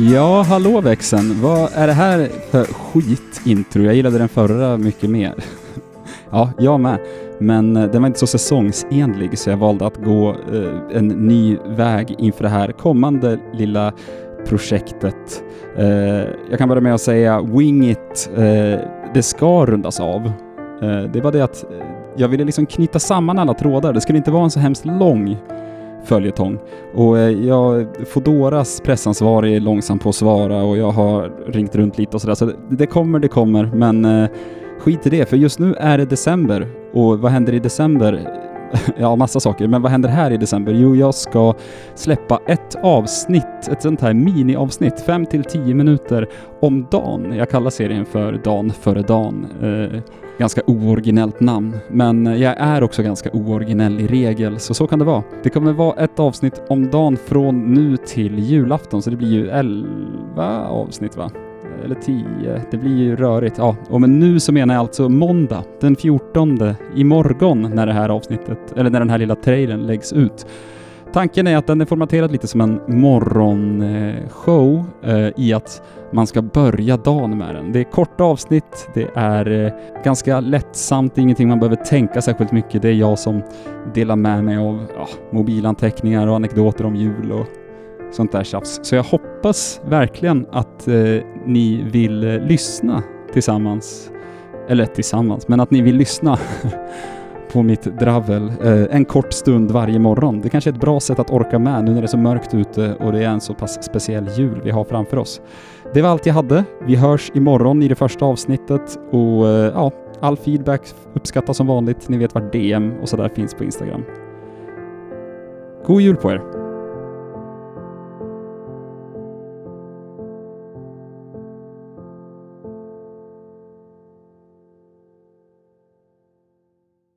Ja, hallå växeln. Vad är det här för skitintro? Jag gillade den förra mycket mer. ja, jag med. Men eh, den var inte så säsongsenlig så jag valde att gå eh, en ny väg inför det här kommande lilla projektet. Eh, jag kan börja med att säga Wing It, eh, det ska rundas av. Eh, det var det att eh, jag ville liksom knyta samman alla trådar. Det skulle inte vara en så hemskt lång följetong. Och eh, jag, Fodoras pressansvarig är långsam på att svara och jag har ringt runt lite och sådär. Så det, det kommer, det kommer, men eh, skit i det, för just nu är det december. Och vad händer i december? ja, massa saker. Men vad händer här i december? Jo, jag ska släppa ett avsnitt, ett sånt här miniavsnitt, 5 till 10 minuter om dagen. Jag kallar serien för Dan före Dan. Eh, ganska ooriginellt namn, men jag är också ganska ooriginell i regel, så så kan det vara. Det kommer vara ett avsnitt om dagen från nu till julafton, så det blir ju 11 avsnitt va? Eller 10, det blir ju rörigt. Ja, och men nu så menar jag alltså måndag den 14 imorgon när det här avsnittet, eller när den här lilla trailern läggs ut. Tanken är att den är formaterad lite som en morgonshow eh, i att man ska börja dagen med den. Det är korta avsnitt, det är eh, ganska lättsamt, det är ingenting man behöver tänka särskilt mycket. Det är jag som delar med mig av ja, mobilanteckningar och anekdoter om jul och sånt där tjafs. Så jag hoppas verkligen att eh, ni vill eh, lyssna tillsammans. Eller tillsammans, men att ni vill lyssna på mitt dravel eh, en kort stund varje morgon. Det kanske är ett bra sätt att orka med nu när det är så mörkt ute och det är en så pass speciell jul vi har framför oss. Det var allt jag hade. Vi hörs imorgon i det första avsnittet och eh, ja, all feedback uppskattas som vanligt. Ni vet var DM och sådär finns på Instagram. God jul på er!